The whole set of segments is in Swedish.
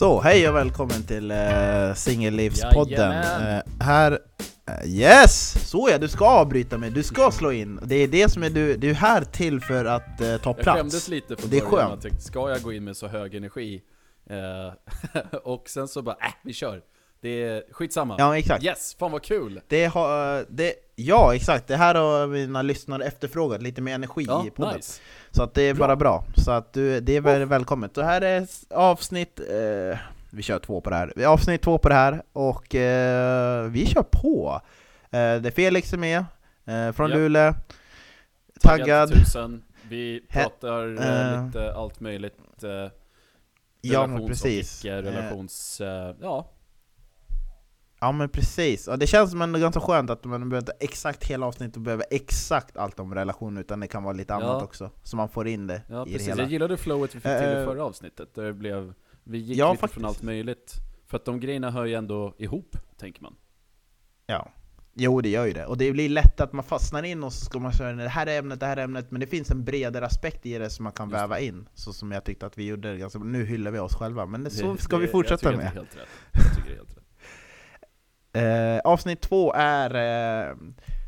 Så, hej och välkommen till uh, Singellivspodden. Uh, här... eh, yes! Så ja, du ska avbryta mig, du ska slå in. Det är det som är du, du är här till för att uh, ta Jag skämdes plats. lite för Det början, jag tänkte, ska jag gå in med så hög energi? Eh, och sen så bara, äh, vi kör. Det är skitsamma. Ja, exakt. Yes, fan vad kul! Det har, det, ja, exakt. Det här har mina lyssnare efterfrågat, lite mer energi Ja, i podden. nice. Så att det är Bra. bara bra. Så att du, det är väl välkommet. Så här är avsnitt... Eh, vi kör två på det här. Avsnitt två på det här, och eh, vi kör på. Eh, det Felix som är med, eh, från Ja. Luleå. Taggad Taggad. tusen. Vi He- pratar eh, eh, lite allt möjligt. Eh, Ja, relations precis. och icke-relations... Eh, ja, Ja men precis, och det känns som ändå ganska skönt att man behöver inte exakt hela avsnittet och behöver exakt allt om relationer utan det kan vara lite Ja. annat också, så man får in det ja i det precis. hela. Jag gillade flowet vi fick till Eh, i förra avsnittet. Där det blev, vi gick Ja, lite faktiskt. från allt möjligt. För att de grejerna hör ju ändå ihop, tänker man. Ja. Jo det gör ju det, och det blir lätt att man fastnar in och så ska man köra det här är ämnet, det här är ämnet, men det finns en bredare aspekt i det som man kan Just det. väva in, så som jag tyckte att vi gjorde det ganska Nu hyllar vi oss själva, men det, så Det- ska det- vi fortsätta jag med. det. Jag tycker det är helt rätt. Eh, avsnitt två är eh,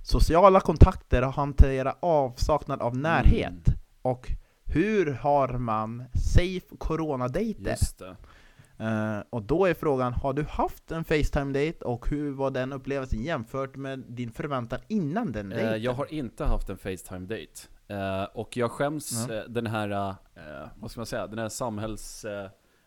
sociala kontakter och hantera avsaknad av närhet. Mm. Och hur har man safe coronadejter? Det. Eh, och då är frågan, har du haft en Facetime-date och hur var den upplevelsen jämfört med din förväntan innan den Eh, dejten? jag har inte haft en Facetime-date. Eh, och jag skäms eh, den här, vad ska man säga, den här samhälls...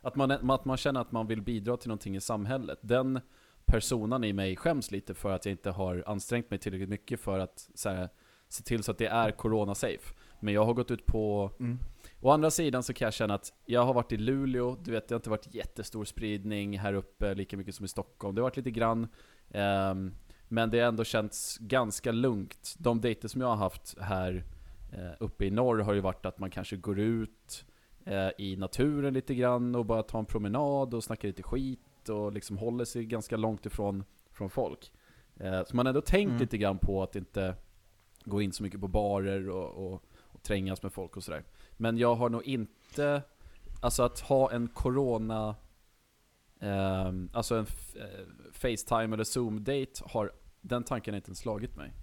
Att, man, att man känner att man vill bidra till någonting i samhället. Den personen i mig skäms lite för att jag inte har ansträngt mig tillräckligt mycket för att så här, se till så att det är corona-safe. Men jag har gått ut på... Mm. Å andra sidan så kan jag känna att jag har varit i Luleå, du vet det har inte varit jättestor spridning här uppe lika mycket som i Stockholm. Det har varit lite grann. ehm, men det har ändå känts ganska lugnt. De dejter som jag har haft här eh, uppe i norr har ju varit att man kanske går ut eh, i naturen lite grann och bara tar en promenad och snackar lite skit och liksom håller sig ganska långt ifrån från folk. Eh, så man har ändå tänkt Mm. lite grann på att inte gå in så mycket på barer och, och, och trängas med folk och sådär. Men jag har nog inte, alltså att ha en corona, ehm, alltså en eh, Facetime eller Zoom-date, har den tanken har inte ens slagit mig.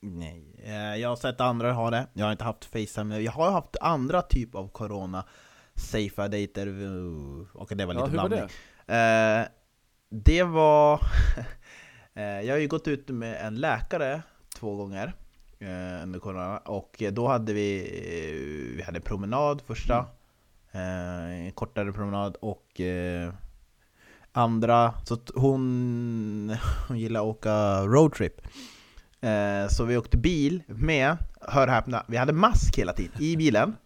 Nej, eh, jag har sett andra ha det, jag har inte haft Facetime, jag har haft andra typ av corona safea dejter, uh, och det var lite Ja, blandning. det? Eh, det var... eh, jag har ju gått ut med en läkare två gånger eh, under corona och då hade vi, eh, vi hade promenad första, eh, en kortare promenad och eh, andra, så hon, hon gillar att åka roadtrip. Eh, så vi åkte bil med, hör häpna, vi hade mask hela tiden i bilen.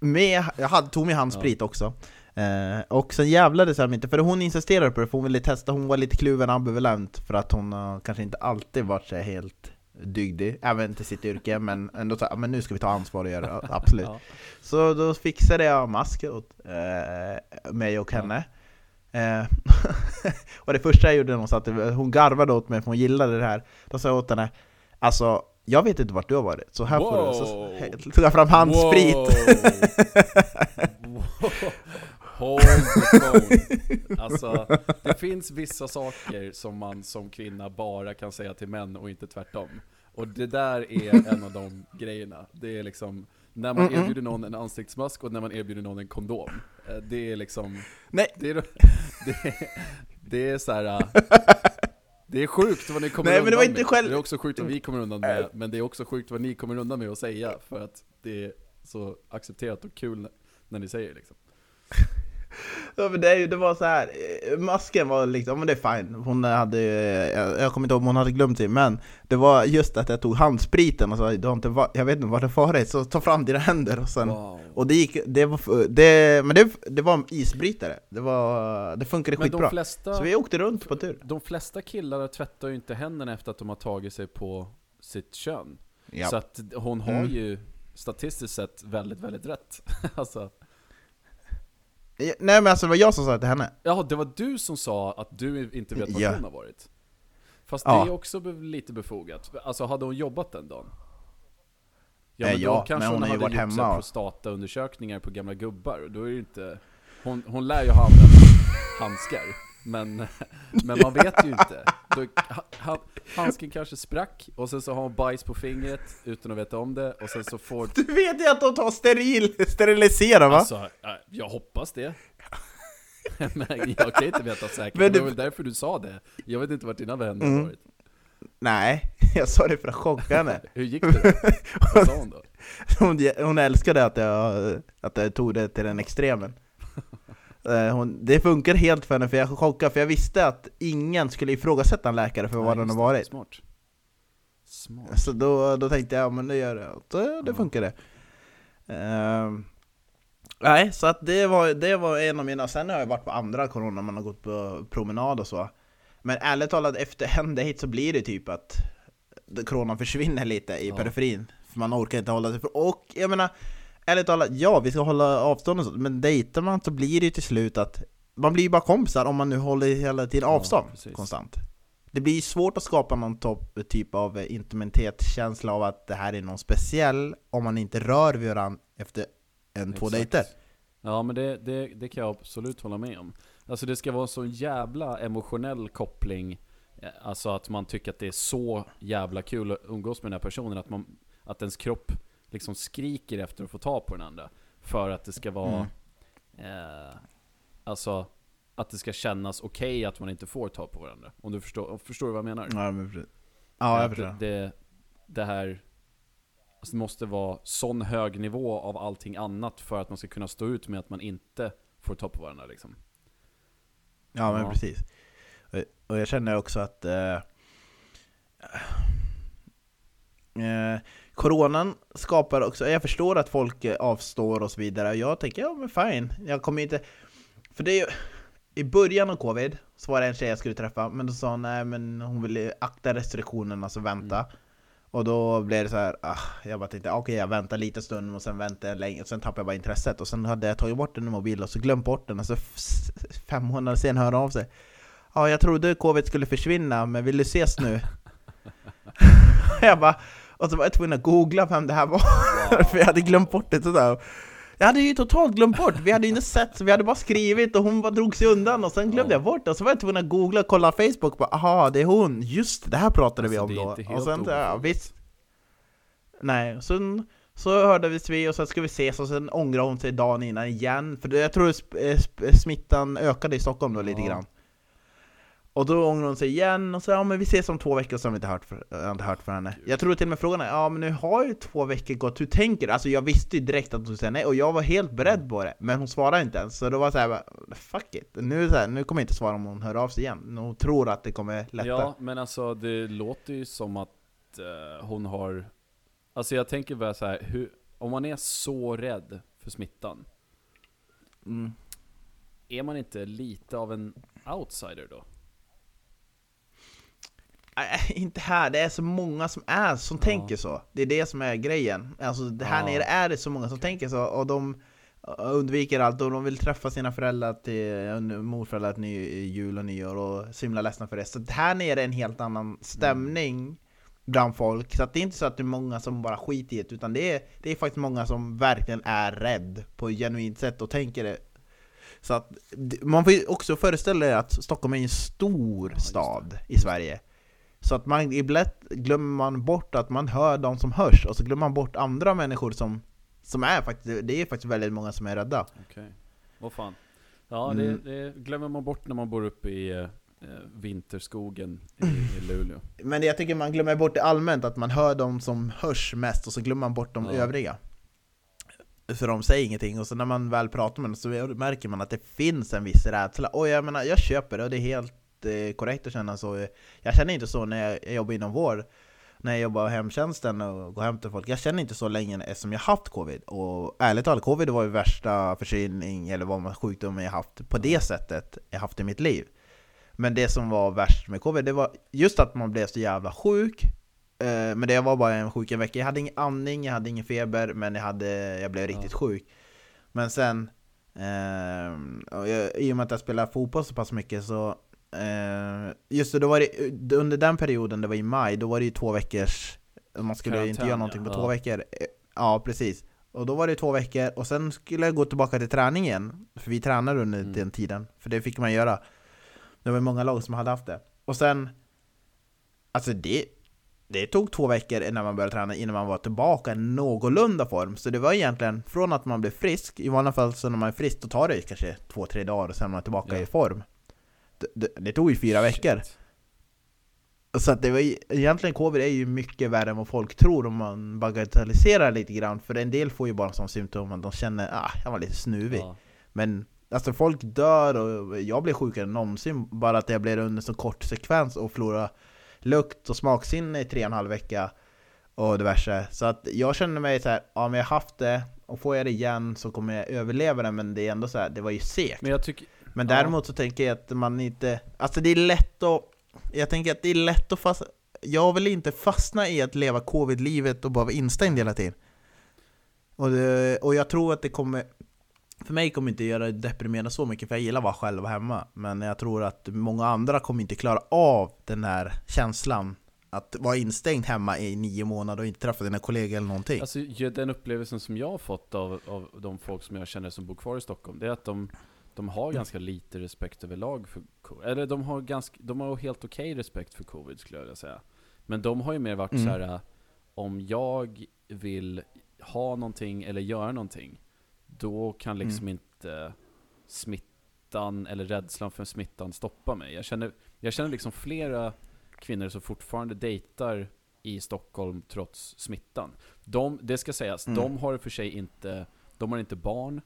Med, jag hade, tog med handsprit också. Eh, och sen jävlades jag inte, för hon insisterade på det, för hon ville testa, hon var lite kluven ambivalent för att hon har kanske inte alltid varit så helt dygdig, även till sitt yrke, men ändå så men nu ska vi ta ansvar och göra det, absolut. Ja. Så då fixade jag mask åt eh, mig och henne. Eh, och det första jag gjorde när hon satt, hon garvade åt mig för hon gillade det här. Då sa jag åt henne, alltså jag vet inte vart du har varit, så här får du. Så Wow. tog jag fram handsprit. Wow. Hold the phone. Alltså, det finns vissa saker som man som kvinna bara kan säga till män och inte tvärtom. Och det där är en av de grejerna. Det är liksom, när man erbjuder någon en ansiktsmask och när man erbjuder någon en kondom. Eh, Det är liksom, Nej. det är, det, det är så här. Det är sjukt vad ni kommer Nej, undan men det var inte med. själv- Det är också sjukt vad vi kommer undan med, men det är också sjukt vad ni kommer undan med att säga, för att det är så accepterat och kul när- ni säger liksom. Ja, men det, det var så här. eh, masken var liksom, men det är fine. Hon hade, eh, jag, jag kommer inte ihåg om hon hade glömt det, men det var just att jag tog handspriten och sa, du har inte va- jag vet inte vad det varit, så ta fram dina händer och sen Wow. Och det gick, det var, det, men det, det var en isbrytare, det, var, det funkade Men skitbra flesta, Så vi åkte runt på tur de flesta killar tvättar ju inte händerna efter att de har tagit sig på sitt kön. ja. Så att hon har Mm. ju statistiskt sett väldigt, väldigt rätt. alltså, Nej men alltså det var jag som sa det till henne jaha, det var du som sa att du inte vet var Ja. hon har varit. Fast Ja. det är också lite befogat. Alltså hade hon jobbat den dagen? Ja men då ja, kanske men hon hon, har varit hemma och- prostataundersökningar på gamla gubbar, och då är det inte... hon, hon lär ju ha använt handskar. Men, men man vet ju inte. Då, ha, handsken kanske sprack, och sen så har hon bajs på fingret utan att veta om det, och sen så får... Du vet ju att de tar steril, sterilisera va? Alltså, jag hoppas det. men jag kan inte veta säkert, men det var väl därför du sa det. Jag vet inte vart dina vänner har mm. varit. Nej, jag sa det för att chocka henne. Hur gick det? Vad sa hon då? Hon, hon älskade att jag, att jag tog det till den extremen. Eh, hon, det funkar helt för henne, för jag chockade, för jag visste att ingen skulle ifrågasätta en läkare för vad den har varit. Smart. Smart. Så då, då tänkte jag, ja men det gör det. Så det funkar det. Uh, nej, så att det var, det var en av mina, sen har jag varit på andra corona, man har gått på promenad och så. Men ärligt talat, efter en dejt så blir det typ att coronan försvinner lite i ja. periferin. För man orkar inte hålla sig för Och jag menar, ärligt talat, ja vi ska hålla avstånd och så, men dejtar man så blir det ju till slut att man blir ju bara kompisar om man nu håller hela tiden avstånd ja, konstant. Det blir svårt att skapa någon typ av intimitetskänsla av att det här är någon speciell om man inte rör vid varandra efter en, Exakt. två dejter. Ja men det, det, det kan jag absolut hålla med om. Alltså det ska vara så jävla emotionell koppling eh, Alltså att man tycker att det är så jävla kul att umgås med den här personen att, man, att ens kropp liksom skriker efter att få ta på den andra. För att det ska vara... Mm. Eh, alltså, att det ska kännas okej okay att man inte får ta på varandra. Om du förstår, förstår du vad jag menar? Ja, men Ja, jag förstår. Det, det, det här... Alltså det måste vara sån hög nivå av allting annat för att man ska kunna stå ut med att man inte får ta på varandra liksom. Ja, men ja. precis. Och jag känner också att... Eh, eh, Coronan skapar också, jag förstår att folk avstår och så vidare, jag tänker ja men fine, jag kommer inte... För det är ju, i början av covid så var det en tjej jag skulle träffa, men då sa hon nej men hon ville akta restriktionerna, alltså vänta. Mm. Och då blev det så här, ah, jag bara tänkte okej okay, jag väntar lite stund och sen väntar jag länge, och sen tappade jag bara intresset. Och sen hade jag tagit bort den i mobilen och så glömt bort den, och så fem månader sen hörde av sig. Ja, ah, jag trodde covid skulle försvinna, men vill du ses nu? jag bara och så var jag tvungen att googla vem det här var, wow. för jag hade glömt bort det sådär. Jag hade ju totalt glömt bort, vi hade ju inte sett, så vi hade bara skrivit och hon bara drog sig undan och sen glömde ja. jag bort det, och så var jag tvungen att googla och kolla Facebook och bara aha, det är hon, just det här pratade alltså, vi om då. och sen, ja, visst. Nej, sen så hördes vi och sen ska vi ses och sen ångrade hon sig dagen innan igen, för jag tror smittan ökade i Stockholm då lite ja. grann. Och då ångrar hon sig igen och säger ja men vi ses om två veckor så har vi inte hört för, jag inte hört för henne. Jag tror till och med frågan är ja men nu har ju två veckor gått, hur tänker du? Alltså jag visste ju direkt att hon skulle säga nej och jag var helt beredd på det, men hon svarade inte ens. Så då var så här, fuck it, nu, så här, nu kommer jag inte svara om hon hör av sig igen. Hon tror att det kommer lätta. Ja men alltså det låter ju som att uh, hon har, alltså jag tänker bara så här, hur, om man är så rädd för smittan, mm. är man inte lite av en outsider då? Äh, inte här, det är så många som är som ja. tänker så. Det är det som är grejen. Alltså det här ja. nere är det så många som tänker så, och de undviker allt och de vill träffa sina föräldrar till morföräldrar till ny, jul och nyår och så himla ledsna för det. Så här nere är en helt annan stämning mm. bland folk. Så det är inte så att det är många som bara skiter i det, utan det är, det är faktiskt många som verkligen är rädd på ett genuint sätt och tänker det. Så att man får ju också föreställa sig att Stockholm är en stor ja, stad i Sverige. Så att man ibland glömmer man bort att man hör de som hörs, och så glömmer man bort andra människor som, som är faktiskt, det är faktiskt väldigt många som är rädda. Okej, okay. vad fan. Ja, det, mm. det, glömmer man bort när man bor uppe i eh, vinterskogen i, i Luleå. Men jag tycker man glömmer bort det allmänt, att man hör de som hörs mest, och så glömmer man bort de ja. övriga. För de säger ingenting, och så när man väl pratar med dem så märker man att det finns en viss rädsla. Och jag menar, jag köper det, och det är helt korrekt att känna så. Jag känner inte så när jag jobbar inom vård, när jag jobbar hemtjänsten och går hem till folk. Jag känner inte så länge eftersom jag haft covid. Och ärligt talat, covid var ju värsta förkylning eller vad man sjukdomen jag haft på det sättet jag haft i mitt liv. Men det som var värst med covid, det var just att man blev så jävla sjuk. Eh, men det var bara en sjuk en vecka. Jag hade ingen andning, jag hade ingen feber, men jag, hade, jag blev riktigt ja. sjuk. Men sen, eh, i och med att jag spelar fotboll så pass mycket så Uh, just det, då var det, under den perioden, det var i maj, då var det ju två veckors... Man skulle Karantän, inte göra någonting på ja. två veckor. Eh, ja, precis. Och då var det två veckor, och sen skulle jag gå tillbaka till träningen För vi tränade under Mm. den tiden, för det fick man göra Det var många lag som hade haft det Och sen Alltså det Det tog två veckor innan man började träna, innan man var tillbaka i någorlunda form Så det var egentligen från att man blev frisk I vanliga fall så när man är frisk, då tar det kanske två, tre dagar och sen är man tillbaka Ja. i form det, det, tog ju fyra veckor. Shit. så att det var, egentligen covid är ju mycket värre än vad folk tror om man bagatelliserar lite grann. För en del får ju bara som symptom att de känner ah, jag var lite snuvig. Ja. Men alltså folk dör och jag blir sjukare än någonsin. Bara att jag blev under så kort sekvens och förlorade lukt och smaksinne i tre och en halv vecka Och diverse. Så att jag känner mig så här, ja men jag har haft det och får jag det igen så kommer jag överleva det. Men det är ändå så här, det var ju segt. Men jag tycker, men däremot så tänker jag att man inte... Alltså det är lätt att... Jag tänker att det är lätt att fastna... Jag vill inte fastna i att leva covid-livet och bara vara instängd hela tiden. Och, det, och jag tror att det kommer... För mig kommer inte göra det deprimerande så mycket, för jag gillar att vara själv hemma. Men jag tror att många andra kommer inte klara av den här känslan att vara instängd hemma i nio månader och inte träffa dina kollegor eller någonting. alltså den upplevelsen som jag har fått av, av de folk som jag känner som bor kvar i Stockholm, det är att de, de har ganska lite respekt överlag för co- Eller de har, ganska, de har helt okej respekt för covid skulle jag vilja säga. Men de har ju mer varit Mm. så här: om jag vill ha någonting eller göra någonting, då kan liksom inte smittan eller rädslan för smittan stoppa mig. Jag känner, jag känner liksom flera kvinnor som fortfarande dejtar i Stockholm trots smittan. De, det ska sägas, Mm. de har för sig inte, de har inte barn,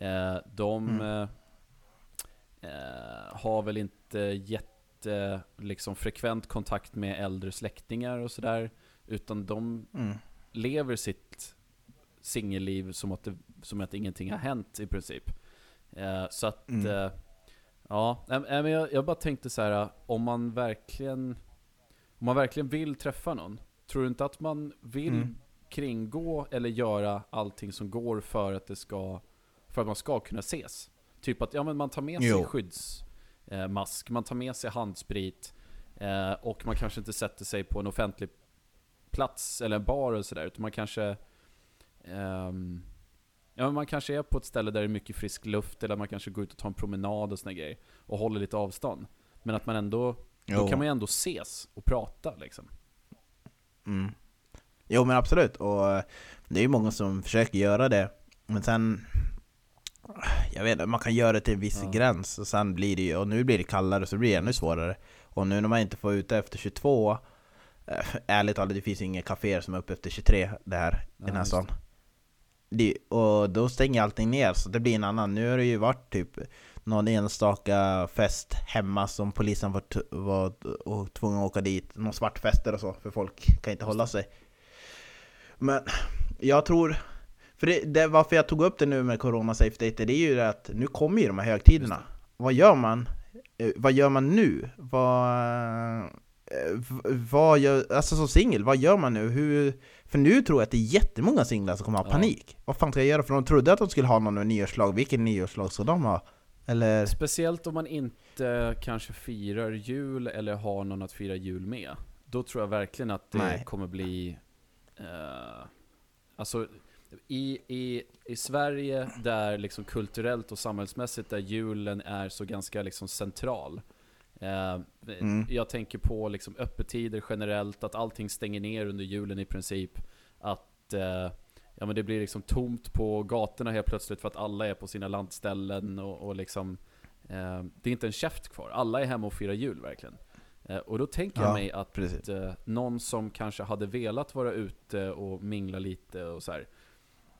eh, de Mm. eh, eh, har väl inte jätte, liksom frekvent kontakt med äldre släktingar och sådär, utan de Mm. lever sitt singelliv som att, det, som att ingenting har hänt i princip. Eh, så att, Mm. eh, ja, men jag, jag bara tänkte så här, om man verkligen om man verkligen vill träffa någon, tror du inte att man vill Mm. kringgå eller göra allting som går för att det ska, för att man ska kunna ses? Typ att ja, men man tar med sig Jo. skyddsmask, man tar med sig handsprit, eh, och man kanske inte sätter sig på en offentlig plats eller en bar och sådär, utan man kanske ehm, Ja man kanske är på ett ställe där det är mycket frisk luft, eller man kanske går ut och tar en promenad och såna grejer, och håller lite avstånd. Men att man ändå, då Jo. kan man ju ändå ses och prata liksom. Mm. Jo men absolut, och eh, det är ju många som försöker göra det Men sen Jag vet inte, man kan göra det till en viss Ja. gräns och sen blir det ju, och nu blir det kallare så blir det ännu svårare. Och nu när man inte får ute efter 22 eh, Ärligt talat, det finns inga kaféer som är uppe efter 23 det här, i den här stan. Och då stänger allting ner, så det blir en annan. Nu har det ju varit typ någon enstaka fest hemma som polisen var, var och tvungen att åka dit. Någon svartfester och så, för folk kan inte hålla sig. Men jag tror För det, det, varför jag tog upp det nu med Corona Safe Date, det är ju att nu kommer ju de här högtiderna Vad gör man? Eh, vad gör man nu? Vad... eh, vad gör, alltså som singel, vad gör man nu? Hur, för nu tror jag att det är jättemånga singlar som kommer ha Ja. panik Vad fan ska jag göra? För de trodde att de skulle ha någon nyårslag, vilken nyårslag ska de ha? Eller? Speciellt om man inte kanske firar jul eller har någon att fira jul med. Då tror jag verkligen att det Nej. kommer bli... Eh, alltså, i, i, i Sverige, där liksom kulturellt och samhällsmässigt, där julen är så ganska liksom central. Eh, Mm. Jag tänker på liksom öppettider generellt, att allting stänger ner under julen i princip. Att eh, ja, men det blir liksom tomt på gatorna helt plötsligt för att alla är på sina landställen och, och liksom eh, Det är inte en käft kvar, alla är hemma och firar jul verkligen. Eh, och då tänker jag Ja, mig att precis. eh, någon som kanske hade velat vara ute och mingla lite och så här.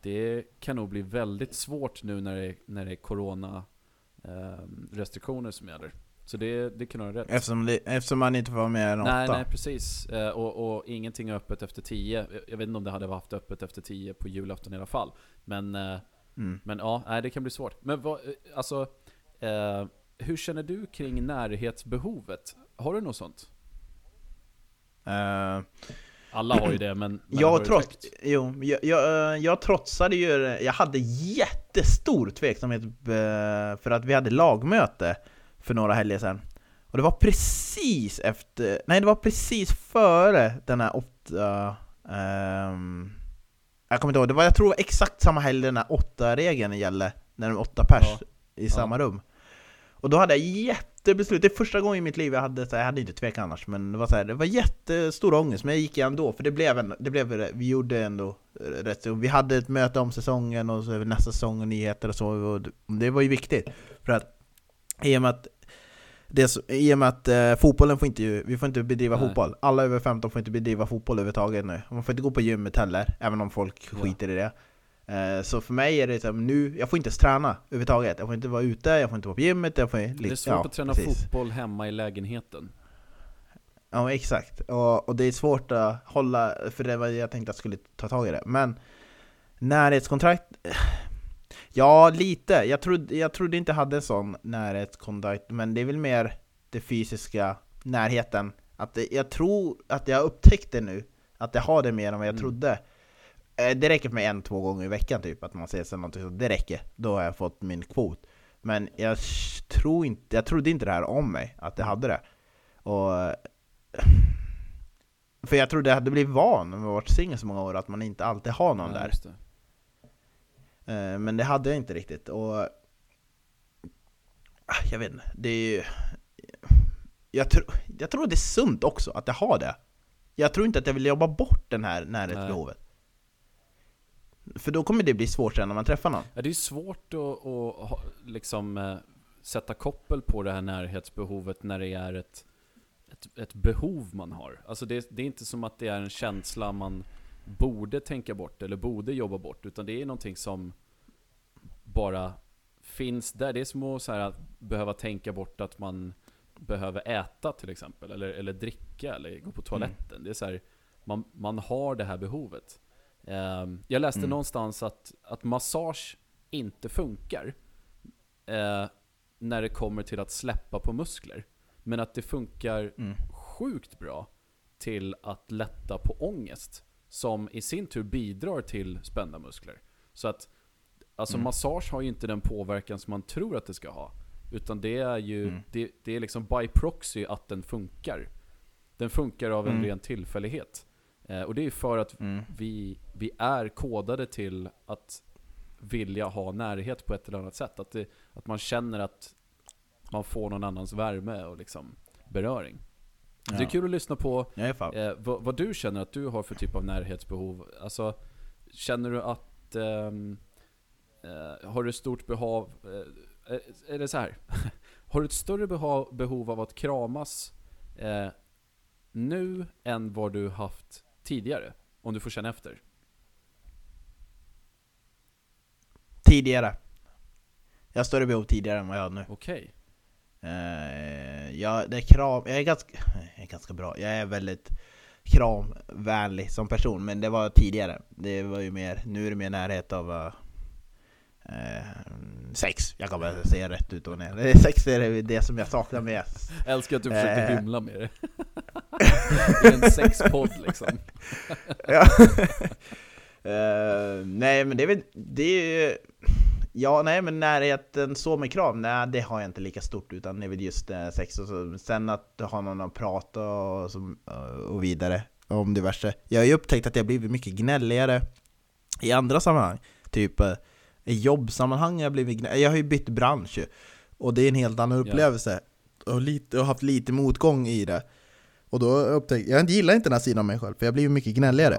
Det kan nog bli väldigt svårt nu när det, när det är corona eh, restriktioner som gäller. Så det, det kan du ha rätt. Eftersom, det, eftersom man inte får vara mer än åtta? Nej, nej precis. Eh, och, och ingenting är öppet efter 10. Jag- vet inte om det hade haft öppet efter 10 på julafton i alla fall. Men, eh, Mm. men ja, nej, det kan bli svårt. Men vad, eh, alltså, hur känner du kring närhetsbehovet? Har du något sånt? Eh, Alla har ju det, men... men jag, trots, jo, jag, jag, eh, jag trotsade ju, jag hade jättestor tveksamhet eh, för att vi hade lagmöte för några helger sedan. Och det var precis efter, nej det var precis före den här åtta, ehm, Jag kommer inte ihåg, det var, jag tror exakt samma helg den här åtta regeln gällde, när de åtta pers Ja. i samma rum. Och då hade jag jättebeslut, det är första gången i mitt liv jag hade, så här, jag hade inte tvekat annars, men det var, så här, det var jättestor ångest, men jag gick ändå, för det blev, en, det blev vi gjorde ändå rätt så, vi hade ett möte om säsongen och så nästa säsong och nyheter och så, och det- var ju viktigt. För att, i och med att det, I och med att eh, fotbollen får inte, vi får inte bedriva Nej. fotboll. Alla över 15 får inte bedriva fotboll överhuvudtaget nu. Man får inte gå på gymmet heller, även om folk Ja. skiter i det. Eh, så för mig är det här, nu, jag får inte ens träna överhuvudtaget. Jag får inte vara ute, jag får inte vara på gymmet, jag får Det är svårt att träna fotboll hemma i lägenheten. Ja exakt, och, och det är svårt att hålla, för det var jag tänkte att jag skulle ta tag i det. Men närhetskontrakt, ja lite. Jag trodde, jag trodde inte jag hade en sån närhetskontrakt, men det är väl mer det fysiska närheten. Att det, jag tror att jag har upptäckt det nu, att jag har det mer än vad jag Mm. trodde. Eh, Det räcker för mig en, två gånger i veckan typ, att man ses eller någonting så det räcker. Då har jag fått min kvot. Men jag tror inte, jag trodde inte det här om mig, att jag hade det. Och för jag trodde jag hade blivit van med att ha varit singel så många år, att man inte alltid har någon Ja, där. det. Eh, Men det hade jag inte riktigt. Och Ah, jag vet inte, det är ju... Jag, tro, jag tror det är sunt också att jag har det. Jag tror inte att jag vill jobba bort den här närhetsbehovet. För då kommer det bli svårt sen när man träffar någon. Ja, det är svårt att, att liksom, eh, sätta koppel på det här närhetsbehovet när det är ett, ett, ett behov man har. Alltså det, det är inte som att det är en känsla man borde tänka bort eller borde jobba bort, utan det är någonting som bara finns där. Det är som att så här, att behöva tänka bort att man behöver äta till exempel, eller, eller dricka, eller gå på toaletten. Det är så här, man, man har det här behovet. Ehm, jag läste Mm. någonstans att, att massage inte funkar eh, när det kommer till att släppa på muskler. Men att det funkar Mm. sjukt bra till att lätta på ångest. Som i sin tur bidrar till spända muskler. Så att alltså Mm. massage har ju inte den påverkan som man tror att det ska ha. Utan det är ju, Mm. det, det är liksom by proxy att den funkar. Den funkar av en Mm. ren tillfällighet. Eh, och det är för att Mm. vi, vi är kodade till att vilja ha närhet på ett eller annat sätt. Att, det, att man känner att man får någon annans värme och liksom beröring. Det är Ja. kul att lyssna på eh, vad, vad du känner att du har för typ av närhetsbehov. Alltså, känner du att... ehm, eh, har du stort behov... Eh, eh, är det så här? har du ett större beha- behov av att kramas eh, nu än vad du haft tidigare? Om du får känna efter. Tidigare. Jag har större behov tidigare än vad jag har nu. Okej. Eh, jag, det är kram, jag är, ganska, jag är ganska bra, jag är väldigt kramvänlig som person, men det var tidigare. Det var ju mer, nu är det mer närhet av uh, sex. Jag kan bara säga rätt ut och ner. Sex är det, det som jag saknar mest. Jag älskar att du försökte Eh. hymla med det. är en sexpodd liksom. ja. Eh, nej men det är väl, det är ju, Ja nej men närheten så med kram, nej det har jag inte lika stort utan det är väl just eh, sex och så. Sen att ha någon att prata och, som, eh, och vidare om diverse. Jag har ju upptäckt att jag blivit mycket gnälligare i andra sammanhang. Typ eh, i jobbsammanhang har jag blivit gnällig. Jag har ju bytt bransch ju. Och det är en helt annan upplevelse. Och, lite, och haft lite motgång i det. Och då har jag gillar inte den här sidan av mig själv för jag blir mycket gnälligare.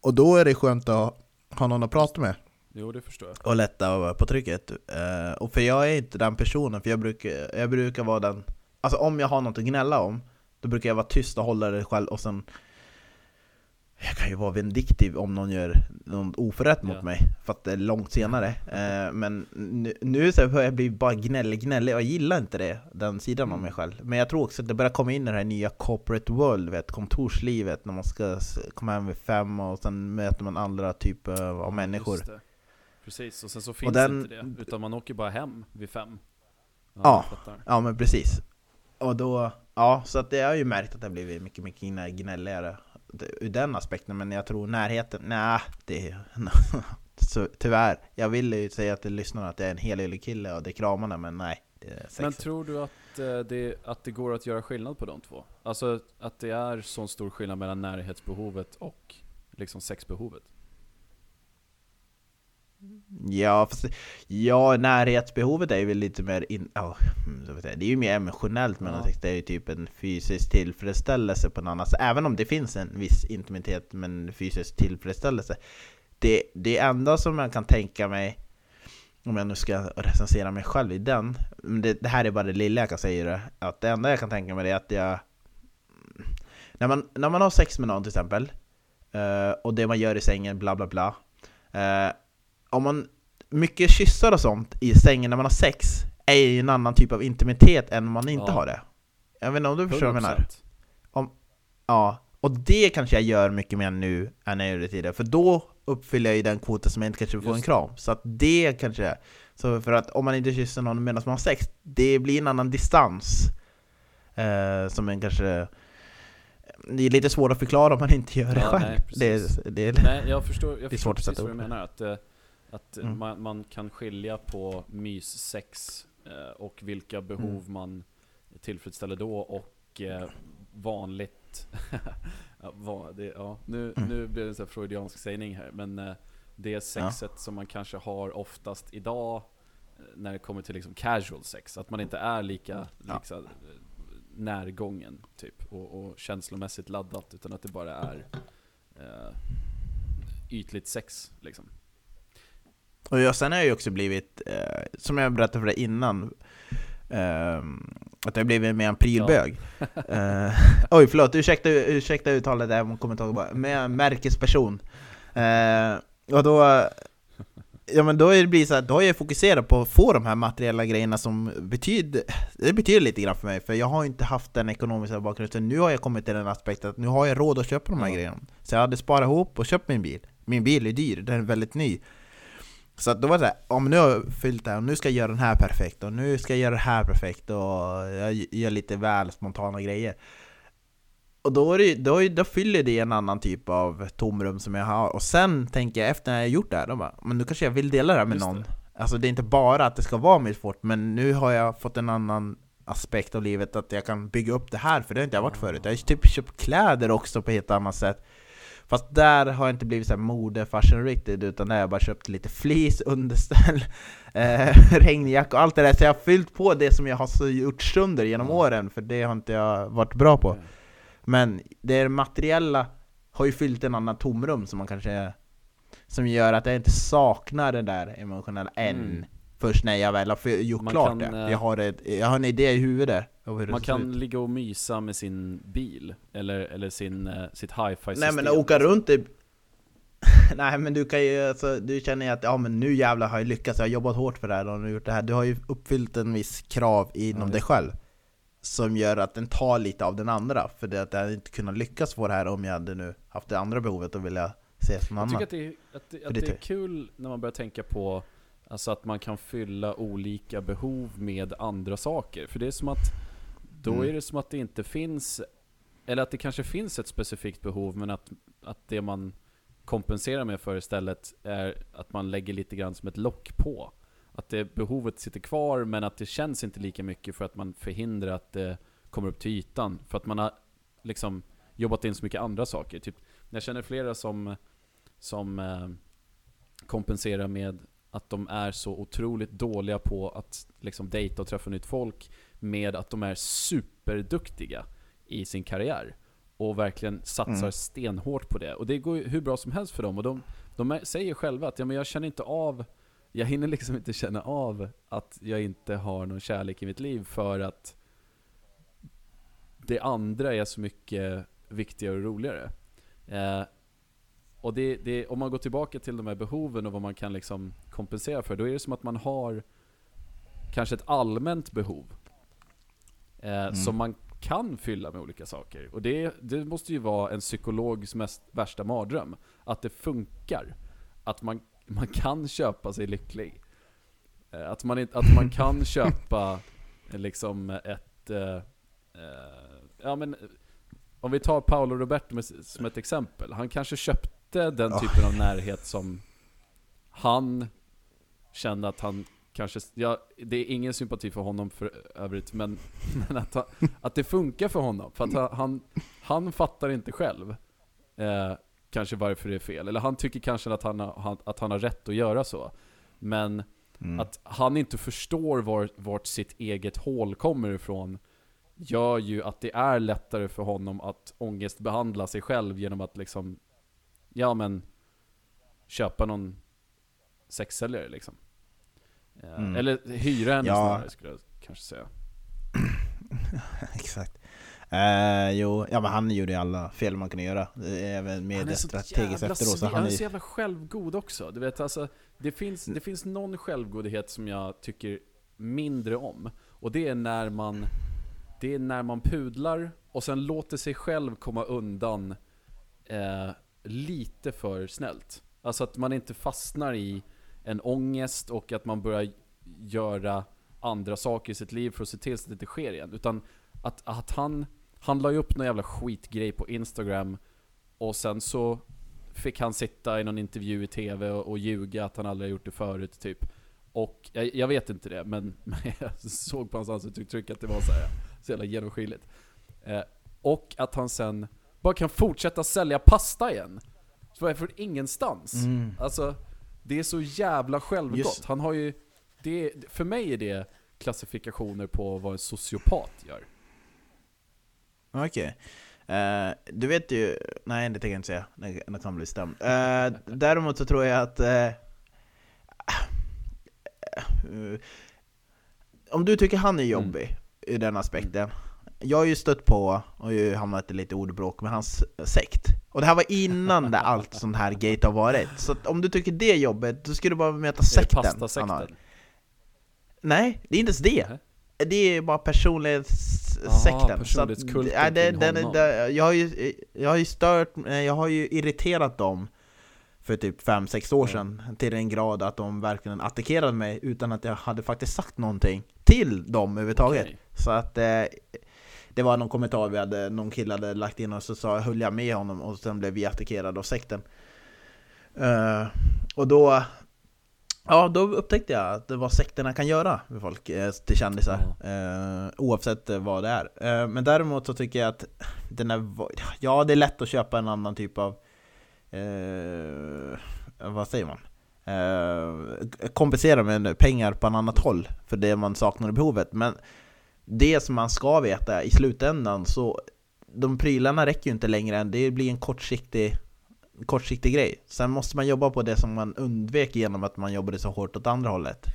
Och då är det skönt att ha, ha någon att prata med Jo, det förstår jag. och lätta på trycket. Eh, och för jag är inte den personen, för jag brukar, jag brukar vara den... Alltså om jag har något att gnälla om, då brukar jag vara tyst och hålla det själv och sen... Jag kan ju vara vindiktiv om någon gör någon oförrätt mot Ja. mig, för att det är långt senare. Eh, men nu, nu så börjar jag bli bara gnällig, gnällig, jag gillar inte det, den sidan av Mm. mig själv. Men jag tror också att det börjar komma in i det här nya corporate world, vet, kontorslivet, när man ska komma hem vid fem och sen möter man andra typer av människor. Precis, och sen så finns den- inte det. Utan man åker bara hem vid fem. Ja. fattar. Ja men precis. Och då, ja så att det har ju märkt att det har blivit mycket, mycket gnä- gnälligare ur den aspekten. Men jag tror närheten, nej det är... så, tyvärr. Jag vill ju säga till lyssnarna att jag är en helylle kille och det är kramarna, men nej. Det är. Men tror du att, eh, det, att det går att göra skillnad på de två? Alltså att det är så stor skillnad mellan närhetsbehovet och liksom sexbehovet? Ja, fast, ja, närhetsbehovet är ju väl lite mer in, oh, det är ju mer emotionellt men ja. det är ju typ en fysisk tillfredsställelse på något annat sätt. Även om det finns en viss intimitet men fysisk tillfredsställelse. Det, det enda som jag kan tänka mig, om jag nu ska recensera mig själv i den, det, det här är bara det lilla jag kan säga det, att det enda jag kan tänka mig är att jag... När man, när man har sex med någon till exempel, uh, och det man gör i sängen, bla bla bla. Om man mycket kyssar och sånt i sängen när man har sex är ju en annan typ av intimitet än om man inte ja. har det. Jag vet inte om du förstår vad jag menar? Om, ja, och det kanske jag gör mycket mer nu än jag gjorde tidigare, för då uppfyller jag ju den kvoten som jag inte kanske får en kram. Så att det kanske. Så för att om man inte kysser någon medan man har sex, det blir en annan distans. Eh, som en kanske... Det är lite svårt att förklara om man inte gör det ja, själv. Nej, det, det, nej, jag förstår, jag det är förstår svårt precis vad du menar. Att, eh, att mm. man, man, kan skilja på myssex eh, och vilka behov mm. man tillfredsställer då och eh, vanligt ja, det, ja, nu, mm. nu blir det en sån freudiansk sägning här, men eh, det sexet ja. som man kanske har oftast idag eh, när det kommer till liksom casual sex, att man inte är lika liksom, närgången typ och, och känslomässigt laddat, utan att det bara är eh, ytligt sex liksom. Och jag, sen har jag ju också blivit, eh, som jag berättade för dig innan, eh, att jag blivit mer en prylbög. Ja. eh, oj, förlåt, ursäkta, ursäkta uttalet där om kommentarer bara. Men märkesperson. Eh, och då, ja men då, är det så här, då har jag fokuserat på att få de här materiella grejerna som betyder, det betyder lite grann för mig, för jag har inte haft den ekonomiska bakgrunden, nu har jag kommit till den aspekten att nu har jag råd att köpa de här ja. grejerna. Så jag hade sparat ihop och köpt min bil. Min bil är dyr, den är väldigt ny. Så då var det såhär, om nu har jag fyllt det här, och nu ska jag göra den här perfekt, och nu ska jag göra det här perfekt, och jag gör lite väl spontana grejer. Och då, är det, då, då fyller det en annan typ av tomrum som jag har, och sen tänker jag efter när jag gjort det här, då bara, men nu kanske jag vill dela det här med Just någon. Det. Alltså det är inte bara att det ska vara mitt fort, men nu har jag fått en annan aspekt av livet, att jag kan bygga upp det här, för det har inte jag varit förut. Jag har typ köpt kläder också på ett helt annat sätt. Fast där har jag inte blivit så mode fashion riktigt utan där har jag bara köpt lite fleece, underställ, eh, regnjacka och allt det där. Så jag har fyllt på det som jag har gjort sönder genom mm. åren, för det har inte jag varit bra på. Men det materiella har ju fyllt en annan tomrum som man kanske som gör att jag inte saknar det där emotionella än. Mm först när jag väl har gjort man klart kan, det. Eh, jag har, ett, jag har en idé i huvudet. Man kan ligga och mysa med sin bil, eller, eller sin, uh, sitt hi-fi system. Nej men åka runt i... Nej men du kan ju, alltså, du känner ju att ja men nu jävlar har jag lyckats, jag har jobbat hårt för det här och nu gjort det här. Du har ju uppfyllt en viss krav inom ja, dig själv. Som gör att den tar lite av den andra. För det att jag hade inte kunnat lyckas få det här om jag hade nu haft det andra behovet och vilja ses någon annan. Jag tycker att det, att det, att det är kul när man börjar tänka på Alltså att man kan fylla olika behov med andra saker. För det är som att, då mm. är det som att det inte finns, eller att det kanske finns ett specifikt behov, men att, att det man kompenserar med för istället är att man lägger lite grann som ett lock på. Att det behovet sitter kvar, men att det känns inte lika mycket för att man förhindrar att det kommer upp till ytan. För att man har liksom jobbat in så mycket andra saker. Typ, jag känner flera som, som eh, kompenserar med att de är så otroligt dåliga på att liksom dejta och träffa nytt folk med att de är superduktiga i sin karriär. Och verkligen satsar mm. stenhårt på det. Och det går ju hur bra som helst för dem. Och de, de säger själva att ja, men jag känner inte av, jag hinner liksom inte känna av att jag inte har någon kärlek i mitt liv för att det andra är så mycket viktigare och roligare. Eh, och det, det, om man går tillbaka till de här behoven och vad man kan liksom kompensera för, då är det som att man har kanske ett allmänt behov. Eh, mm. Som man kan fylla med olika saker. Och det, det måste ju vara en psykologs mest värsta mardröm. Att det funkar. Att man, man kan köpa sig lycklig. Eh, att, man, att man kan köpa liksom ett... Eh, eh, ja men, om vi tar Paolo Roberto som ett exempel. Han kanske köpte inte den typen av närhet som han kände att han kanske, ja, det är ingen sympati för honom för övrigt, men, men att, att det funkar för honom. För att han, han fattar inte själv. Eh, kanske varför det är fel. Eller han tycker kanske att han har, att han har rätt att göra så. Men Mm. att han inte förstår var, vart sitt eget hål kommer ifrån gör ju att det är lättare för honom att ångestbehandla sig själv genom att liksom, ja men, köpa någon sexsäljare liksom. Eh, Mm. Eller hyra henne Ja. snarare skulle jag kanske säga. Exakt. Eh, jo, ja men han gjorde ju alla fel man kunde göra. eh, Även Han är med så strategiskt efteråt. Så han han är så jävla självgod också. Du vet alltså, det finns, det finns någon självgodhet som jag tycker mindre om. Och det är när man, det är när man pudlar och sen låter sig själv komma undan eh, lite för snällt. Alltså att man inte fastnar i en ångest och att man börjar göra andra saker i sitt liv för att se till så att det inte sker igen. Utan att, att han, han la ju upp någon jävla skitgrej på Instagram och sen så fick han sitta i någon intervju i TV och, och ljuga att han aldrig har gjort det förut typ. Och jag, jag vet inte det, men, men jag såg på hans ansiktsuttryck att det var så, här, så jävla genomskinligt. Eh, och att han sen bara kan fortsätta sälja pasta igen. Så från ingenstans. Mm. Alltså, det är så jävla självgott. Just- Han har ju, det, för mig är det klassifikationer på vad en sociopat gör. Okej. Eh, du vet ju... Nej, det tänker jag inte säga. Det kan bli stämd. Eh, däremot så tror jag att... eh, om du tycker han är jobbig i den aspekten. Jag har ju stött på och ju hamnat i lite ordbråk med hans sekt. Och det här var innan det allt sånt här gate har varit. Så om du tycker det är jobbigt, då ska du bara möta Är det sekten han har. pastasekten? Nej, det är inte ens det. Nej. Det är bara personlighetssekten. Aha, Så att- personlighetskulten det, den, det, jag, har ju, jag har ju stört, jag har ju irriterat dem för typ 5-6 år sedan till en grad att de verkligen attackerade mig utan att jag hade faktiskt sagt någonting till dem överhuvudtaget. Okej. Så att eh, det var någon kommentar vi hade, någon kille hade lagt in och så sa, höll jag med honom och sen blev vi attackerade av sekten. Eh, och då, ja, då upptäckte jag att vad sekterna kan göra med folk, eh, till kändisar. Eh, oavsett eh, vad det är. Eh, men däremot så tycker jag att den är, ja det är lätt att köpa en annan typ av, vad säger man? Kompensera med pengar på en annat håll för det man saknar i behovet. Men det som man ska veta i slutändan så de prylarna räcker ju inte längre än det blir en kortsiktig kortsiktig grej. Sen måste man jobba på det som man undvek genom att man jobbade så hårt åt andra hållet.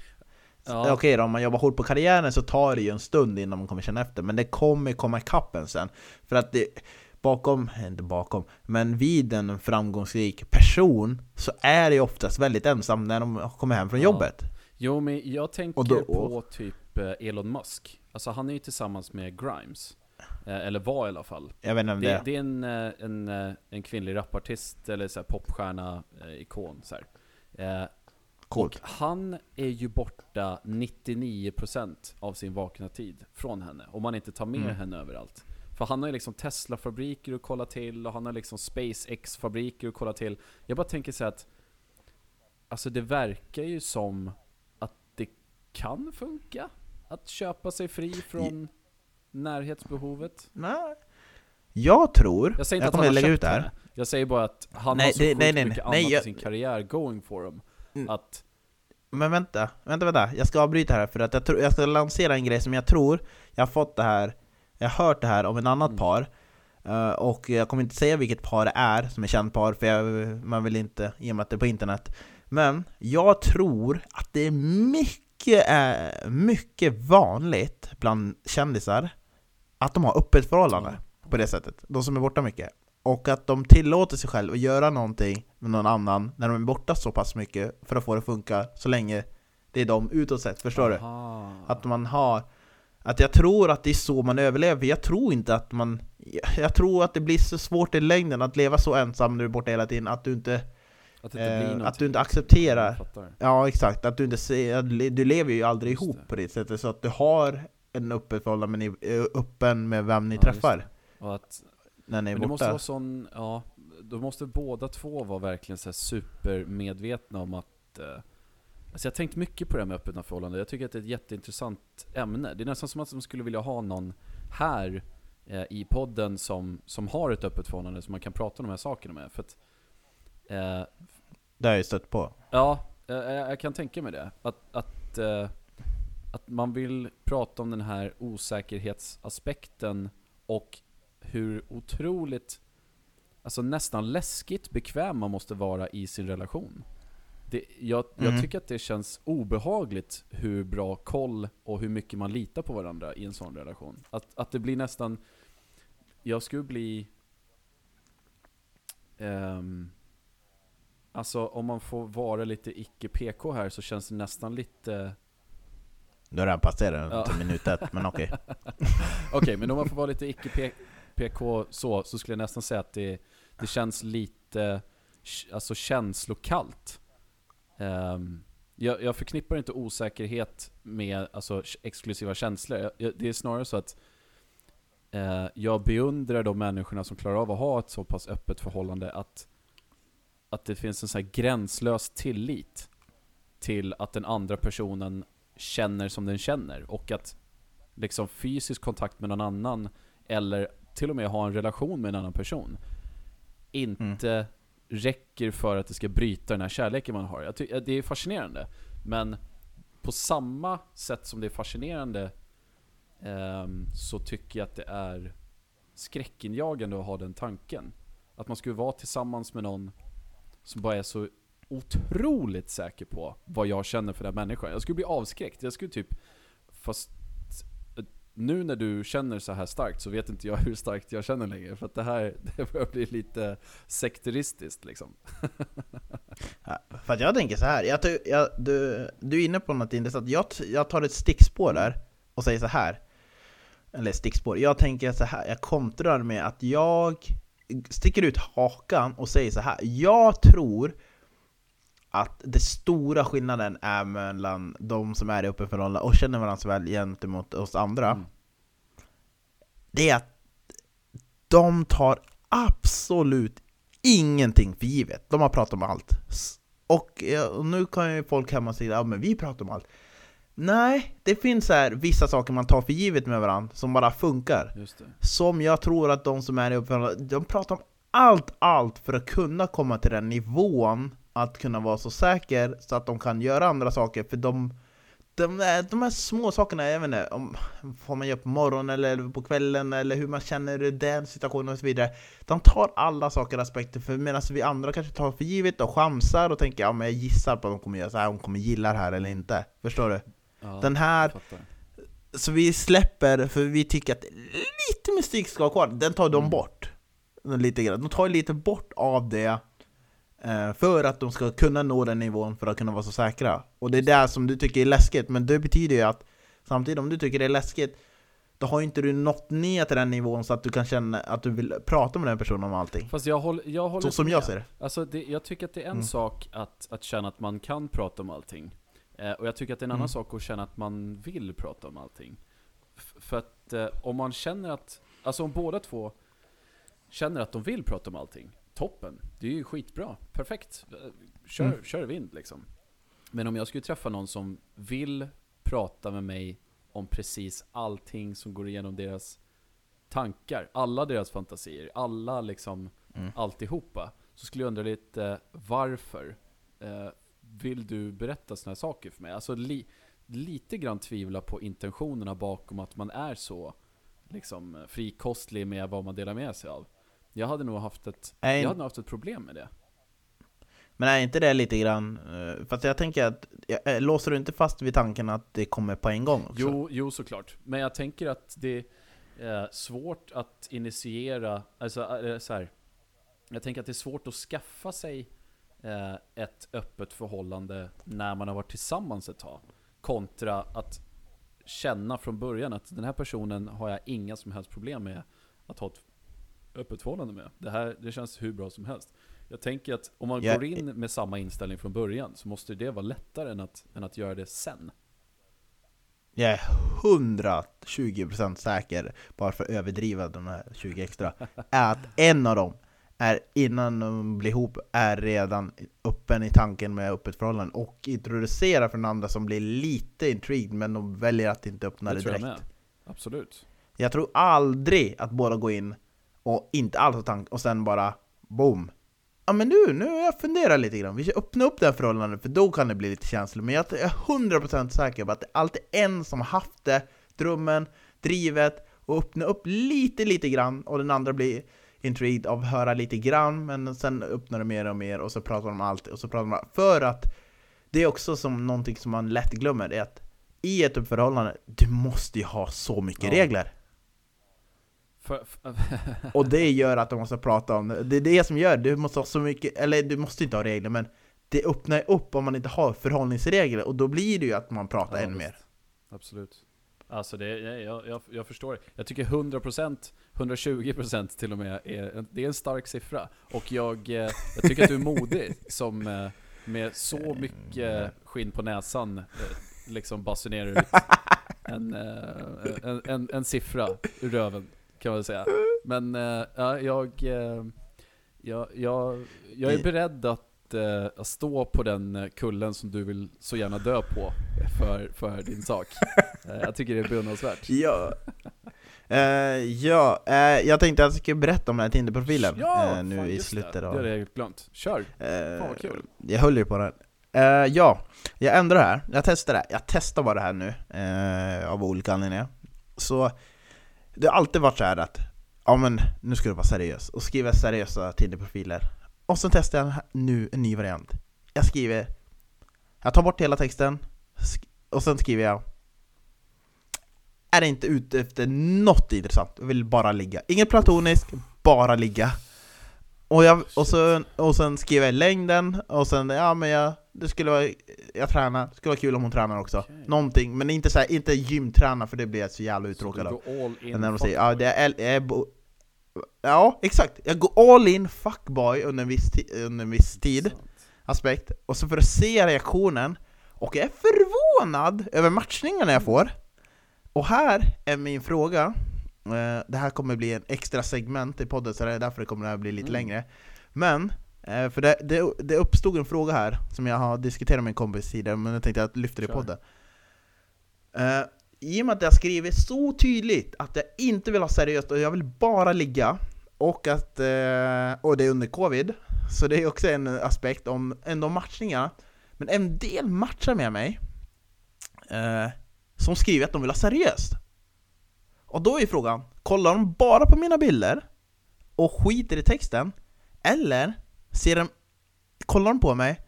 Ja. Okej då, om man jobbar hårt på karriären så tar det ju en stund innan man kommer känna efter, men det kommer komma ikapp en sen. För att det, bakom, inte bakom, men vid en framgångsrik person så är det ju oftast väldigt ensam när de kommer hem från Ja. jobbet. Jo men jag tänker då- på typ eh, Elon Musk. Alltså han är ju tillsammans med Grimes. Eh, Eller var i alla fall. Jag vet inte om det, Det, det är en, eh, en, eh, en kvinnlig rapartist, eller så här popstjärna, ikon så här. Coolt. Och han är ju borta 99% av sin vakna tid från henne, om man inte tar med Mm. henne överallt. För han har ju liksom Tesla-fabriker att kolla till, och han har liksom SpaceX-fabriker att kolla till. Jag bara tänker så att, alltså det verkar ju som att det kan funka. Att köpa sig fri från närhetsbehovet. Nej. Jag tror, Jag säger inte att kommer har lägga ut det här. Jag säger bara att han Nej, har så det- sjukt nej, nej, mycket nej, annat jag- i sin karriär going for him. Mm. Att, Men vänta, vänta, vänta. Jag ska avbryta här för att jag, tror, jag ska lansera en grej som jag tror jag har fått det här Jag har hört det här om en annat Mm. par Eh, Och jag kommer inte säga vilket par det är som är känt par för jag, man vill inte, i och med att det är på internet Men jag tror att det är mycket, eh, mycket vanligt bland kändisar Att de har öppet förhållande på det sättet, de som är borta mycket. Och att de tillåter sig själv att göra någonting med någon annan när de är borta så pass mycket för att få det att funka så länge det är de utåt sett, förstår du? Aha. Att man har Att jag tror att det är så man överlever, jag tror inte att man Jag tror att det blir så svårt i längden att leva så ensam när du är borta hela tiden, att du inte, Att det eh, att du inte accepterar. Ja exakt, att du inte ser, du lever ju aldrig Just ihop det. på det sättet så att du har en öppet förhållande, men ni- eh, öppen med vem ni Ja, träffar. Och att, när ni är men det måste borta vara sån, ja, då måste båda två vara verkligen så här supermedvetna om att eh, Alltså jag har tänkt mycket på det här med öppna förhållanden, jag tycker att det är ett jätteintressant ämne. Det är nästan som att man skulle vilja ha någon här eh, i podden som, som har ett öppet förhållande som man kan prata om de här sakerna med. För att Eh, Det har jag stött på. Ja, eh, jag, jag kan tänka mig det. Att, att, eh, att man vill prata om den här osäkerhetsaspekten och hur otroligt, alltså nästan läskigt bekväm man måste vara i sin relation. Det, jag, jag Mm. tycker att det känns obehagligt hur bra koll och hur mycket man litar på varandra i en sån relation. Att, att det blir nästan, jag skulle bli ehm, Alltså om man får vara lite icke-PK här så känns det nästan lite Du har redan passerat Ja. till minut ett, men okej. Okej, men om man får vara lite icke-PK så, så skulle jag nästan säga att det, det känns lite alltså känslokallt. Ehm, jag, jag förknippar inte osäkerhet med alltså, exklusiva känslor. Jag, jag, det är snarare så att eh, jag beundrar de människorna som klarar av att ha ett så pass öppet förhållande att, att det finns en så här gränslös tillit till att den andra personen känner som den känner och att liksom fysisk kontakt med någon annan eller till och med ha en relation med en annan person inte räcker för att det ska bryta den här kärleken man har. Jag ty- det är fascinerande. Men på samma sätt som det är fascinerande ehm, så tycker jag att det är skräckinjagande att ha den tanken. Att man skulle vara tillsammans med någon som bara är så otroligt säker på vad jag känner för den människan. Jag skulle bli avskräckt. Jag skulle typ, fast nu när du känner så här starkt så vet inte jag hur starkt jag känner längre. För att det här det börjar bli lite sekteristiskt liksom. Ja, För att jag tänker så här, jag, jag, du, du är inne på något intressant. Jag, jag tar ett stickspår där och säger så här. Eller stickspår. Jag tänker så här, jag kontrar med att jag sticker ut hakan och säger så här. Jag tror att det stora skillnaden är mellan de som är i öppen förhållande och känner varandra så väl gentemot oss andra. Mm. Det är att de tar absolut ingenting för givet. De har pratat om allt. Och, ja, och nu kan ju folk hemma säga ja, men vi pratar om allt. Nej, det finns så här, vissa saker man tar för givet med varandra som bara funkar. Som jag tror att de som är i uppförande, de pratar om allt, allt för att kunna komma till den nivån att kunna vara så säker så att de kan göra andra saker. För de, de, är, de här små sakerna, jag vet inte, om vad man gör på morgonen eller på kvällen eller hur man känner i den situationen och så vidare. De tar alla saker och aspekter för medan vi andra kanske tar för givet och chansar och tänker ja men jag gissar på att de kommer göra så här, de kommer gilla det här eller inte. Förstår du? Ja, Den här så vi släpper, för vi tycker att lite mystik ska vara kvar, den tar de Mm. bort. Lite grann. De tar lite bort av det eh, för att de ska kunna nå den nivån för att kunna vara så säkra. Och det är det som du tycker är läskigt, men det betyder ju att samtidigt om du tycker det är läskigt då har inte du nått ner till den nivån så att du kan känna att du vill prata med den personen om allting. Fast jag håller, jag håller Så som med. jag ser det. Alltså det, jag tycker att det är en Mm. sak att, att känna att man kan prata om allting. Eh, och jag tycker att det är en Mm. annan sak att känna att man vill prata om allting. F- för att eh, om man känner att, alltså om båda två känner att de vill prata om allting, toppen. Det är ju skitbra, perfekt. Eh, Kör, Mm. kör vind liksom. Men om jag skulle träffa någon som vill prata med mig om precis allting som går igenom deras tankar, alla deras fantasier, alla liksom Mm. alltihopa. Så skulle jag undra lite varför eh, vill du berätta sådana här saker för mig? Alltså li, lite grann tvivla på intentionerna bakom att man är så liksom frikostlig med vad man delar med sig av. Jag hade nog haft ett, Nej. jag hade nog haft ett problem med det. Men är inte det lite grann, eh, fast jag tänker att, eh, låser du inte fast vid tanken att det kommer på en gång också? Jo, jo såklart. Men jag tänker att det är svårt att initiera, alltså eh, så här. Jag tänker att det är svårt att skaffa sig eh, ett öppet förhållande när man har varit tillsammans ett tag. Kontra att känna från början att den här personen har jag inga som helst problem med att ha ett öppet förhållande med. Det här det känns hur bra som helst. Jag tänker att om man Jag- går in med samma inställning från början så måste det vara lättare än att, än att göra det sen. Jag är 120% säker, bara för att överdriva de här 20 extra, är att en av dem är innan de blir ihop är redan öppen i tanken med öppet förhållande och introducerar för den andra som blir lite intrigued men de väljer att inte öppna det, det tror jag direkt. med. Absolut. Jag tror aldrig att båda går in och inte alls har tanke och sen bara boom, Ja men nu, nu har jag funderat lite grann, vi ska öppna upp det här förhållandet för då kan det bli lite känsligt Men jag är 100% säker på att det alltid är en som har haft det, drömmen, drivet och öppna upp lite, lite grann och den andra blir intrigued av att höra lite grann men sen öppnar det mer och mer och så pratar de om allt och så pratar de om För att det är också som någonting som man lätt glömmer, det är att i ett förhållande, du måste ju ha så mycket Ja. regler För, för, Och det gör att de måste prata om det. Det är det som gör du måste ha så mycket, eller du måste inte ha regler men det öppnar upp om man inte har förhållningsregler och då blir det ju att man pratar Ja, ännu mer. Absolut. Alltså det, jag, jag, jag, förstår. Jag tycker 100%, 120% till och med, är, det är en stark siffra. Och jag, eh, jag tycker att du är modig som eh, med så mycket skinn på näsan eh, liksom basunerar ut en, en, en, en siffra ur röven, kan man säga. Men ja, jag, jag, jag, jag är beredd att, eh, att stå på den eh, kullen som du vill så gärna dö på för, för din sak. Eh, Jag tycker det är beundransvärt. Ja, Eh, ja eh, jag tänkte att jag skulle berätta om den här Tinder-profilen Ja! eh, nu fan, i slutet det. av... Det hade jag helt glömt. Kör! Eh, Fan, vad kul. Jag höll ju på den. Eh, ja, jag ändrar det här. Jag testar det. Jag testar bara det här nu, eh, av olika anledningar. Så det har alltid varit så här att, ja men nu ska du vara seriös, och skriva seriösa Tinder-profiler. Och så testar jag nu en ny variant. Jag skriver, jag tar bort hela texten, och sen skriver jag är inte ute efter något intressant, jag vill bara ligga. Inget platoniskt, bara ligga. Och, jag, och, så, och sen skriver jag längden, och sen ja men jag, det skulle vara, jag tränar, det skulle vara kul om hon tränar också. Okej. Någonting, men inte så här, inte gymträna för det blir jag så jävla uttråkad av. när de säger, ja det är, jag är Ja, exakt! Jag går all in fuckboy under en viss, under en viss tid, aspekt, och så för att se reaktionen, och jag är förvånad över matchningarna jag får. Och här är min fråga, eh, det här kommer bli en extra segment i podden, så det är därför det kommer att bli lite Mm. längre. Men, eh, för det, det, det uppstod en fråga här, som jag har diskuterat med en kompis tidigare, men jag tänkte att jag lyfter det i podden. I och med att jag skriver så tydligt att jag inte vill ha seriöst och jag vill bara ligga, och att, eh, och det är under covid, så det är också en aspekt om ändå matchningarna. Men en del matchar med mig eh, som skriver att de vill ha seriöst. Och då är frågan, kollar de bara på mina bilder och skiter i texten? Eller ser de, kollar de på mig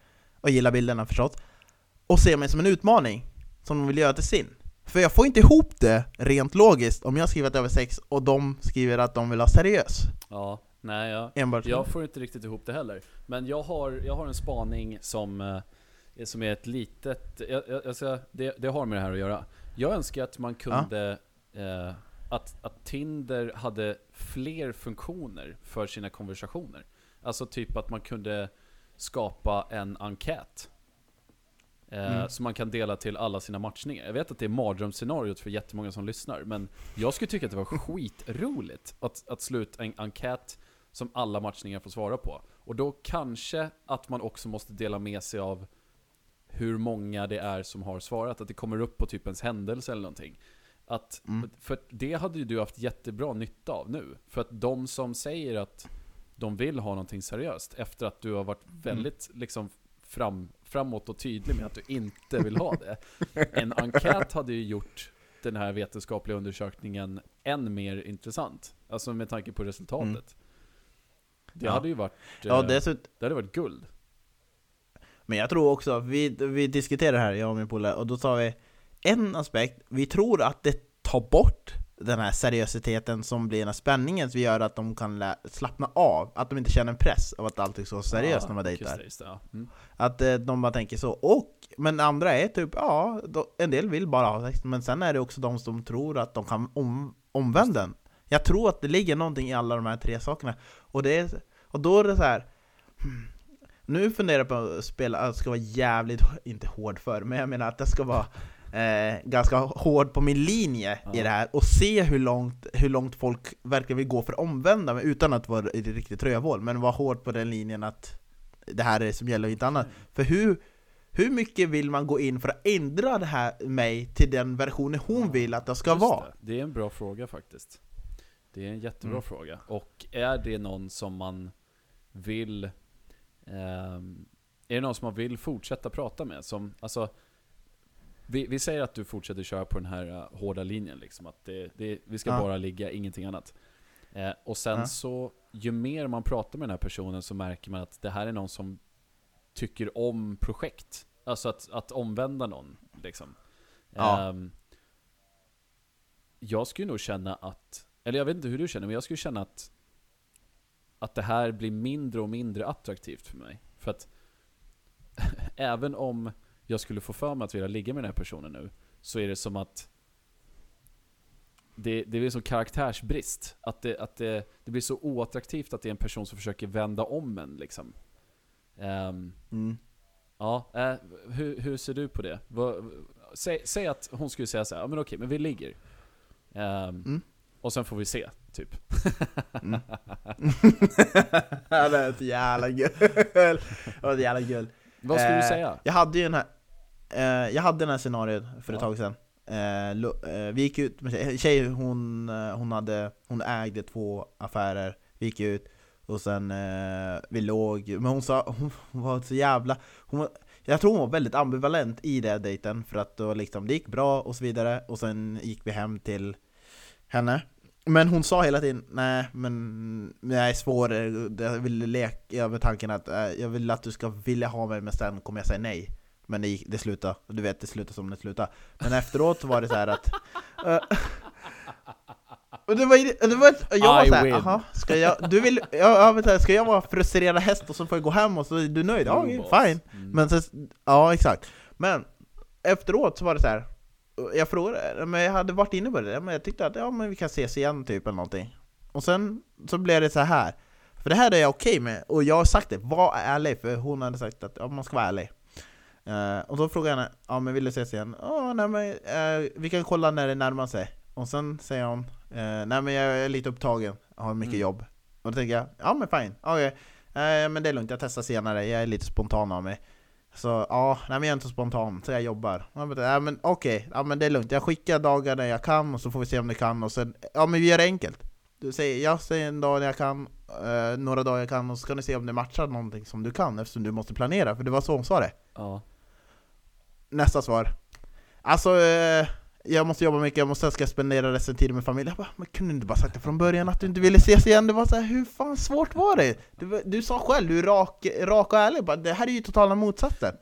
och gillar bilderna förstås och ser mig som en utmaning som de vill göra till sin? För jag får inte ihop det rent logiskt om jag skriver att jag vill sex och de skriver att de vill ha seriös. Ja, nej jag, Enbart jag får inte riktigt ihop det heller. Men jag har, jag har en spaning som, eh, som är ett litet, jag, jag, ska, det, det har med det här att göra. Jag önskar att man kunde, eh, att, att Tinder hade fler funktioner för sina konversationer. Alltså typ att man kunde skapa en enkät. Eh, Mm. Som man kan dela till alla sina matchningar. Jag vet att det är mardrömsscenariot för jättemånga som lyssnar, men jag skulle tycka att det var skitroligt att, att slå ut en enkät som alla matchningar får svara på. Och då kanske att man också måste dela med sig av hur många det är som har svarat, att det kommer upp på typ ens händelse eller någonting. Att, Mm. För det hade ju du haft jättebra nytta av nu. För att de som säger att de vill ha någonting seriöst, efter att du har varit väldigt liksom fram, framåt och tydlig med att du inte vill ha det. En enkät hade ju gjort den här vetenskapliga undersökningen än mer intressant. Alltså med tanke på resultatet. Mm. Det Ja. hade ju varit, Ja, eh, dessutom, det hade varit guld. Men jag tror också, vi, vi diskuterade här, jag och min polare, och då sa vi en aspekt, vi tror att det tar bort den här seriositeten som blir den här spänningen som gör att de kan slappna av, att de inte känner en press av att allting ska vara seriöst när man dejtar. just det, ja. Mm. Att eh, de bara tänker så, och, men andra är typ, ja, då, en del vill bara ha sex, men sen är det också de som tror att de kan om, omvända den. Jag tror att det ligger någonting i alla de här tre sakerna, och, det är, och då är det så här. hmm, Nu funderar jag på att spela, att det ska vara jävligt, inte hård för, men jag menar att det ska vara eh, ganska hård på min linje i Ja. det här, och se hur långt, hur långt folk verkligen vill gå för omvända utan att vara riktigt rövhål, men vara hård på den linjen att det här är det som gäller och inte annat. För hur, hur mycket vill man gå in för att ändra det här mig till den versionen hon vill att det ska Just vara? Det. det är en bra fråga faktiskt. Det är en jättebra Mm. fråga. Och är det någon som man vill... Ehm, är det någon som man vill fortsätta prata med? Som, alltså, vi, vi säger att du fortsätter köra på den här uh, hårda linjen, liksom, att det, det, vi ska Ja. bara ligga, ingenting annat. Eh, och sen Ja. så, ju mer man pratar med den här personen så märker man att det här är någon som tycker om projekt. Alltså att, att omvända någon, liksom. Ja. Ehm, jag skulle nog känna att, eller jag vet inte hur du känner, men jag skulle känna att att det här blir mindre och mindre attraktivt för mig. För att även om jag skulle få för mig att vilja ligga med den här personen nu, så är det som att det, det blir som karaktärsbrist. Att, det, att det, det blir så oattraktivt att det är en person som försöker vända om en liksom. Ehm, Mm. ja, eh, hur, hur ser du på det? Vad, säg, säg att hon skulle säga så här, ja men okej, men vi ligger. Ehm, Mm. Och sen får vi se, typ. Mm. det är ett jävla gull. Det var ett jävla gull. Vad skulle du Eh, säga? Jag hade ju den här, eh, jag hade den här scenariot för ett Ja. tag sedan. Eh, lo, eh, vi gick ut med tjej, tjej hon, eh, hon, hade, hon ägde två affärer, vi gick ut och sen eh, vi låg, men hon sa, hon, hon var så jävla, hon var, jag tror hon var väldigt ambivalent i den dejten för att då liksom, det gick bra och så vidare och sen gick vi hem till henne men hon sa hela tiden nej men jag är svår, jag vill leka med tanken att eh, jag vill att du ska vilja ha mig men sen kommer jag säga nej Men det, gick, det slutade, du vet det slutade som det slutade Men efteråt var det så här att eh, och det var, det var, jag var såhär, win. aha, ska jag, du vill, ja, ja, vänta, ska jag vara frustrerad häst och så får jag gå hem och så är du nöjd? Ja, fine Mm. men sen, ja exakt. Men efteråt så var det så här. Jag frågade, men jag hade varit inne på det, men jag tyckte att ja, men vi kan ses igen typ eller någonting. Och sen så blev det så här. För det här är jag okej med, och jag har sagt det, var ärlig, för hon hade sagt att ja, man ska vara ärlig. Eh, och så frågade jag henne, ja men vill du ses igen? Ja, nej men eh, vi kan kolla när det närmar sig. Och sen säger hon, eh, nej men jag är lite upptagen, jag har mycket Mm. jobb. Och då tänker jag, ja men fine, okej. Eh, men det är lugnt, jag testar senare, jag är lite spontan av mig. Så ja, nej men jag är inte spontan, så jag jobbar. Ja men, ja, men okej, ja men det är lugnt. Jag skickar dagar när jag kan och så får vi se om det kan och sen, ja men vi gör det enkelt. Du säger, jag säger en dag när jag kan, eh, några dagar jag kan och så ska ni se om det matchar någonting som du kan eftersom du måste planera, för det var så hon sa det. Ja. Nästa svar. Alltså, eh, jag måste jobba mycket, jag måste ska spendera resten av tiden med familjen. Jag bara, men kunde du inte bara sagt det från början att du inte ville ses igen? Det var så här, hur fan svårt var det? Du, du sa själv, du är rak, rak och ärlig, bara, det här är ju totala motsatsen.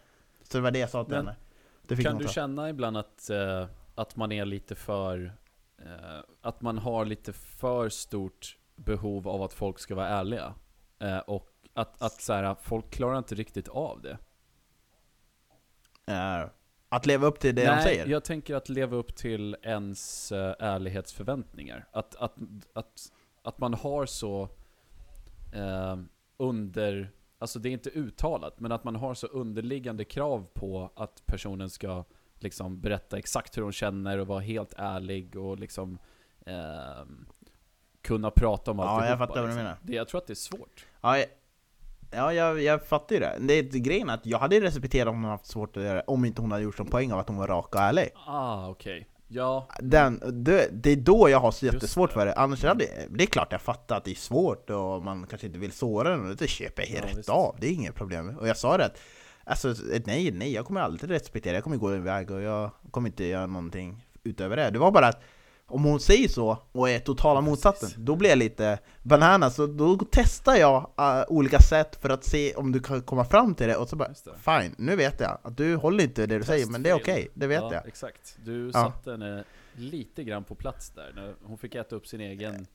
Så det var det jag sa till Men henne. Kan du känna ibland att, eh, att man är lite för... Eh, att man har lite för stort behov av att folk ska vara ärliga? Eh, och att, att så här, folk klarar inte riktigt av det. Eh, att leva upp till det de Nej, säger? jag tänker att leva upp till ens eh, ärlighetsförväntningar. Att, att, att, att man har så eh, under... Alltså det är inte uttalat, men att man har så underliggande krav på att personen ska liksom berätta exakt hur de känner och vara helt ärlig och liksom eh, kunna prata om Ja, alltihopa. jag fattar vad du liksom. menar. Det, jag tror att det är svårt. Ja, ja jag, jag fattar ju det. det är, grejen är att jag hade respekterat om hon haft svårt att göra det, om inte hon hade gjort som poäng av att hon var rak och ärlig. Ah, okej. Ja, Den, det, det är då jag har så jättesvårt det. för det, annars hade, det är klart jag fattar att det är svårt och man kanske inte vill såra den, och det köper jag Ja, rätt visst. av, det är inget problem. Och jag sa det att, alltså nej, nej, jag kommer alltid respektera, jag kommer gå iväg och jag kommer inte göra någonting utöver det. Det var bara att om hon säger så och är totala Precis. motsatsen, då blir jag lite banana, så då testar jag uh, olika sätt för att se om du kan komma fram till det och så bara. Fine, nu vet jag att du håller inte det du säger, men det är okej, det vet ja, jag. exakt. Du Ja. satte henne lite grann på plats där. När hon fick äta upp sin egen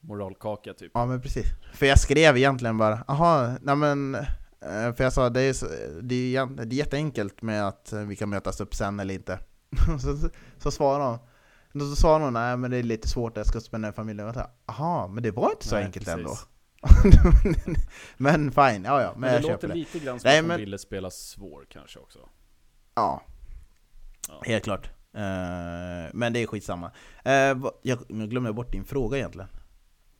moralkaka typ. Ja men precis. För jag skrev egentligen bara, aha, nej men eh, För jag sa, det är, det är, det är jätteenkelt med att vi kan mötas upp sen eller inte Så, så, så svarade hon Då svarade hon, nej men det är lite svårt, jag ska spendera familjen jag tänkte, Aha, men det var inte så Nej, enkelt precis. ändå Men fine, ja ja, men, Men det jag låter köper det lite grann som Nej, att hon men- ville spela svår kanske också. Ja, Ja. helt klart Eh, Men det är skitsamma uh, jag, jag glömde bort din fråga egentligen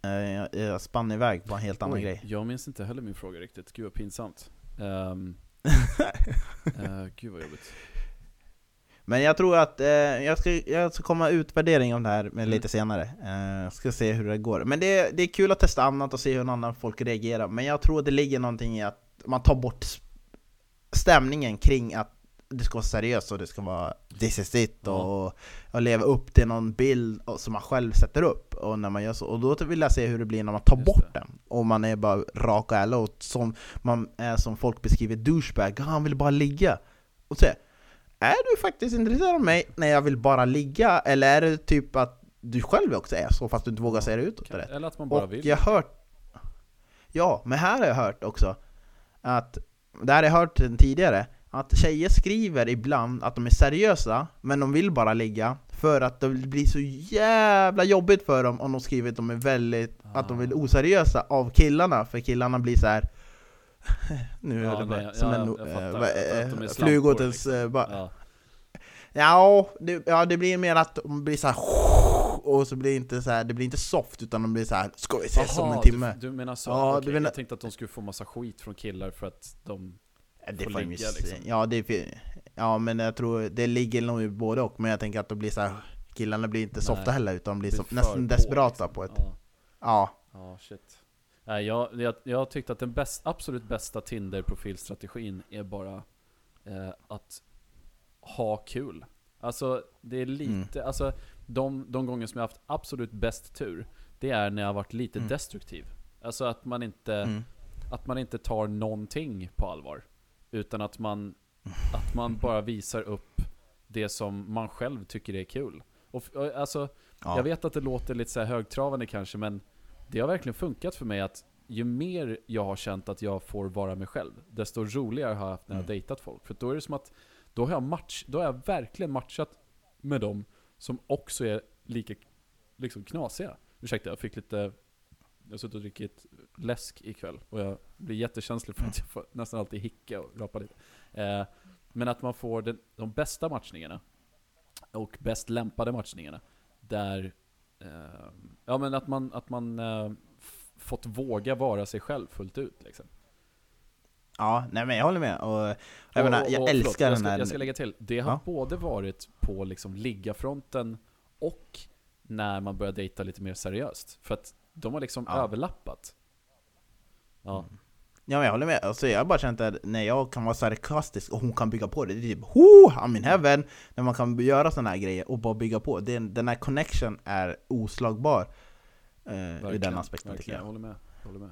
Eh, jag, jag spann iväg på en helt annan Oj, grej Jag minns inte heller min fråga riktigt. Gud vad pinsamt. Um, gud vad jobbigt. Men jag tror att eh, jag, ska, jag ska komma utvärdering om det här med Mm. lite senare. Eh, ska se hur det går. Men det, det är kul att testa annat och se hur annan folk reagerar. Men jag tror att det ligger någonting i att man tar bort stämningen kring att det ska vara seriöst och det ska vara this is it och, och leva upp till någon bild som man själv sätter upp och när man gör så, och då vill jag se hur det blir när man tar Just bort det. den och man är bara rak och ärlig och som man är som folk beskriver douchebag, "Ah, han vill bara ligga och se är du faktiskt intresserad av mig när jag vill bara ligga eller är det typ att du själv också är så fast du inte vågar säga det utåt? Eller? Eller att man bara Och vill. jag hört Ja, men här har jag hört också att Det här har jag hört tidigare Att tjejer skriver ibland att de är seriösa Men de vill bara ligga För att det blir så jävla jobbigt för dem om de skriver att de är väldigt Att de vill Ah. oseriösa av killarna För killarna blir så här. Nu Ja, jag på nej, det. Som ja, en jag fattar. eh, vad, Att de är eh, liksom. eh, bara, Ja. Ja, det, ja, det blir mer att de blir så här och så blir inte så här, det blir inte soft utan de blir så här. ska vi ses om Jaha, en timme? Du, du menar så? Ja, Okej, du menar- Jag tänkte att de skulle få massa skit från killar för att de... Det får ligga, liksom. Ja, det är, ja, men jag tror det ligger nog i både och, men jag tänker att de blir så här, killarna blir inte softa Nej, heller utan de blir blir för nästan desperata liksom. på ett... Ja. Ja. Ja, shit. Nej, jag, jag, jag tyckte att den bäst, absolut bästa Tinder-profilstrategin är bara eh, att ha kul. Alltså, det är lite, alltså de, de gånger som jag haft absolut bäst tur, det är när jag har varit lite Mm. destruktiv. Alltså att man inte, Mm. att man inte tar någonting på allvar. Utan att man, att man bara visar upp det som man själv tycker är kul. Och, alltså, Ja. jag vet att det låter lite så här högtravande kanske, men det har verkligen funkat för mig att ju mer jag har känt att jag får vara mig själv, desto roligare har jag haft när jag Mm. dejtat folk. För då är det som att, då har jag, match, då har jag verkligen matchat med dem som också är lika liksom knasiga. Ursäkta, jag fick lite, jag har suttit och druckit läsk ikväll och jag blir jättekänslig för att jag får nästan alltid hicka och rapa lite. Eh, men att man får den, de bästa matchningarna och bäst lämpade matchningarna där Ja men att man, att man eh, fått våga vara sig själv fullt ut liksom. ja, nej men jag håller med. Och, jag, Och- menar, jag och, älskar förlåt, jag den ska, här... Jag ska lägga till, det har Ja. både varit på liksom ligga-fronten och när man börjar dejta lite mer seriöst. För att de har liksom Ja. överlappat. Ja, Ja men jag håller med, alltså, jag har bara känt att när jag kan vara sarkastisk och hon kan bygga på det, det är typ Ho! I'm in heaven! När man kan göra sådana här grejer och bara bygga på, den, den här connection är oslagbar eh, verkligen, den aspekten verkligen. tycker Jag jag. håller med. Jag håller med.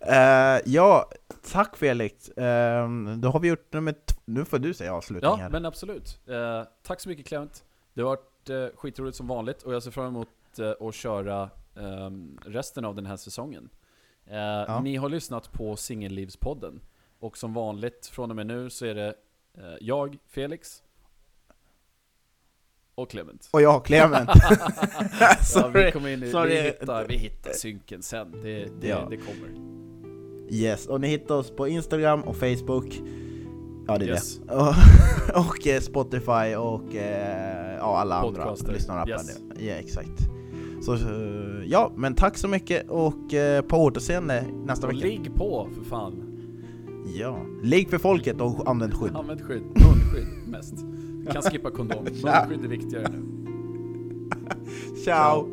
Eh, ja, tack Felix! Eh, då har vi gjort nummer nu får du säga avslutning Ja, här. men absolut. Eh, tack så mycket Clement. Det har varit eh, skitroligt som vanligt och jag ser fram emot att köra ehm, resten av den här säsongen. Eh, Ni har lyssnat på Singellivspodden och som vanligt från och med nu så är det eh, jag, Felix och Clement. Och jag, Clement! ja, vi sorry! kommer in i, sorry. vi, hittar, vi hittar synken sen. Det, det, Ja. det kommer. Yes, och ni hittar oss på Instagram och Facebook Ja det är Yes. det. Och, och eh, Spotify och eh, ja, alla andra Podcaster. lyssnarappar. Yes. Ja exakt. Så eh, ja, men tack så mycket och eh, på återseende nästa Och vecka. ligg på för fan. Ja. Ligg för folket och använd skydd. Använd skydd. Munskydd mest. Vi kan skippa kondom. Munskydd är viktigare nu. Ciao!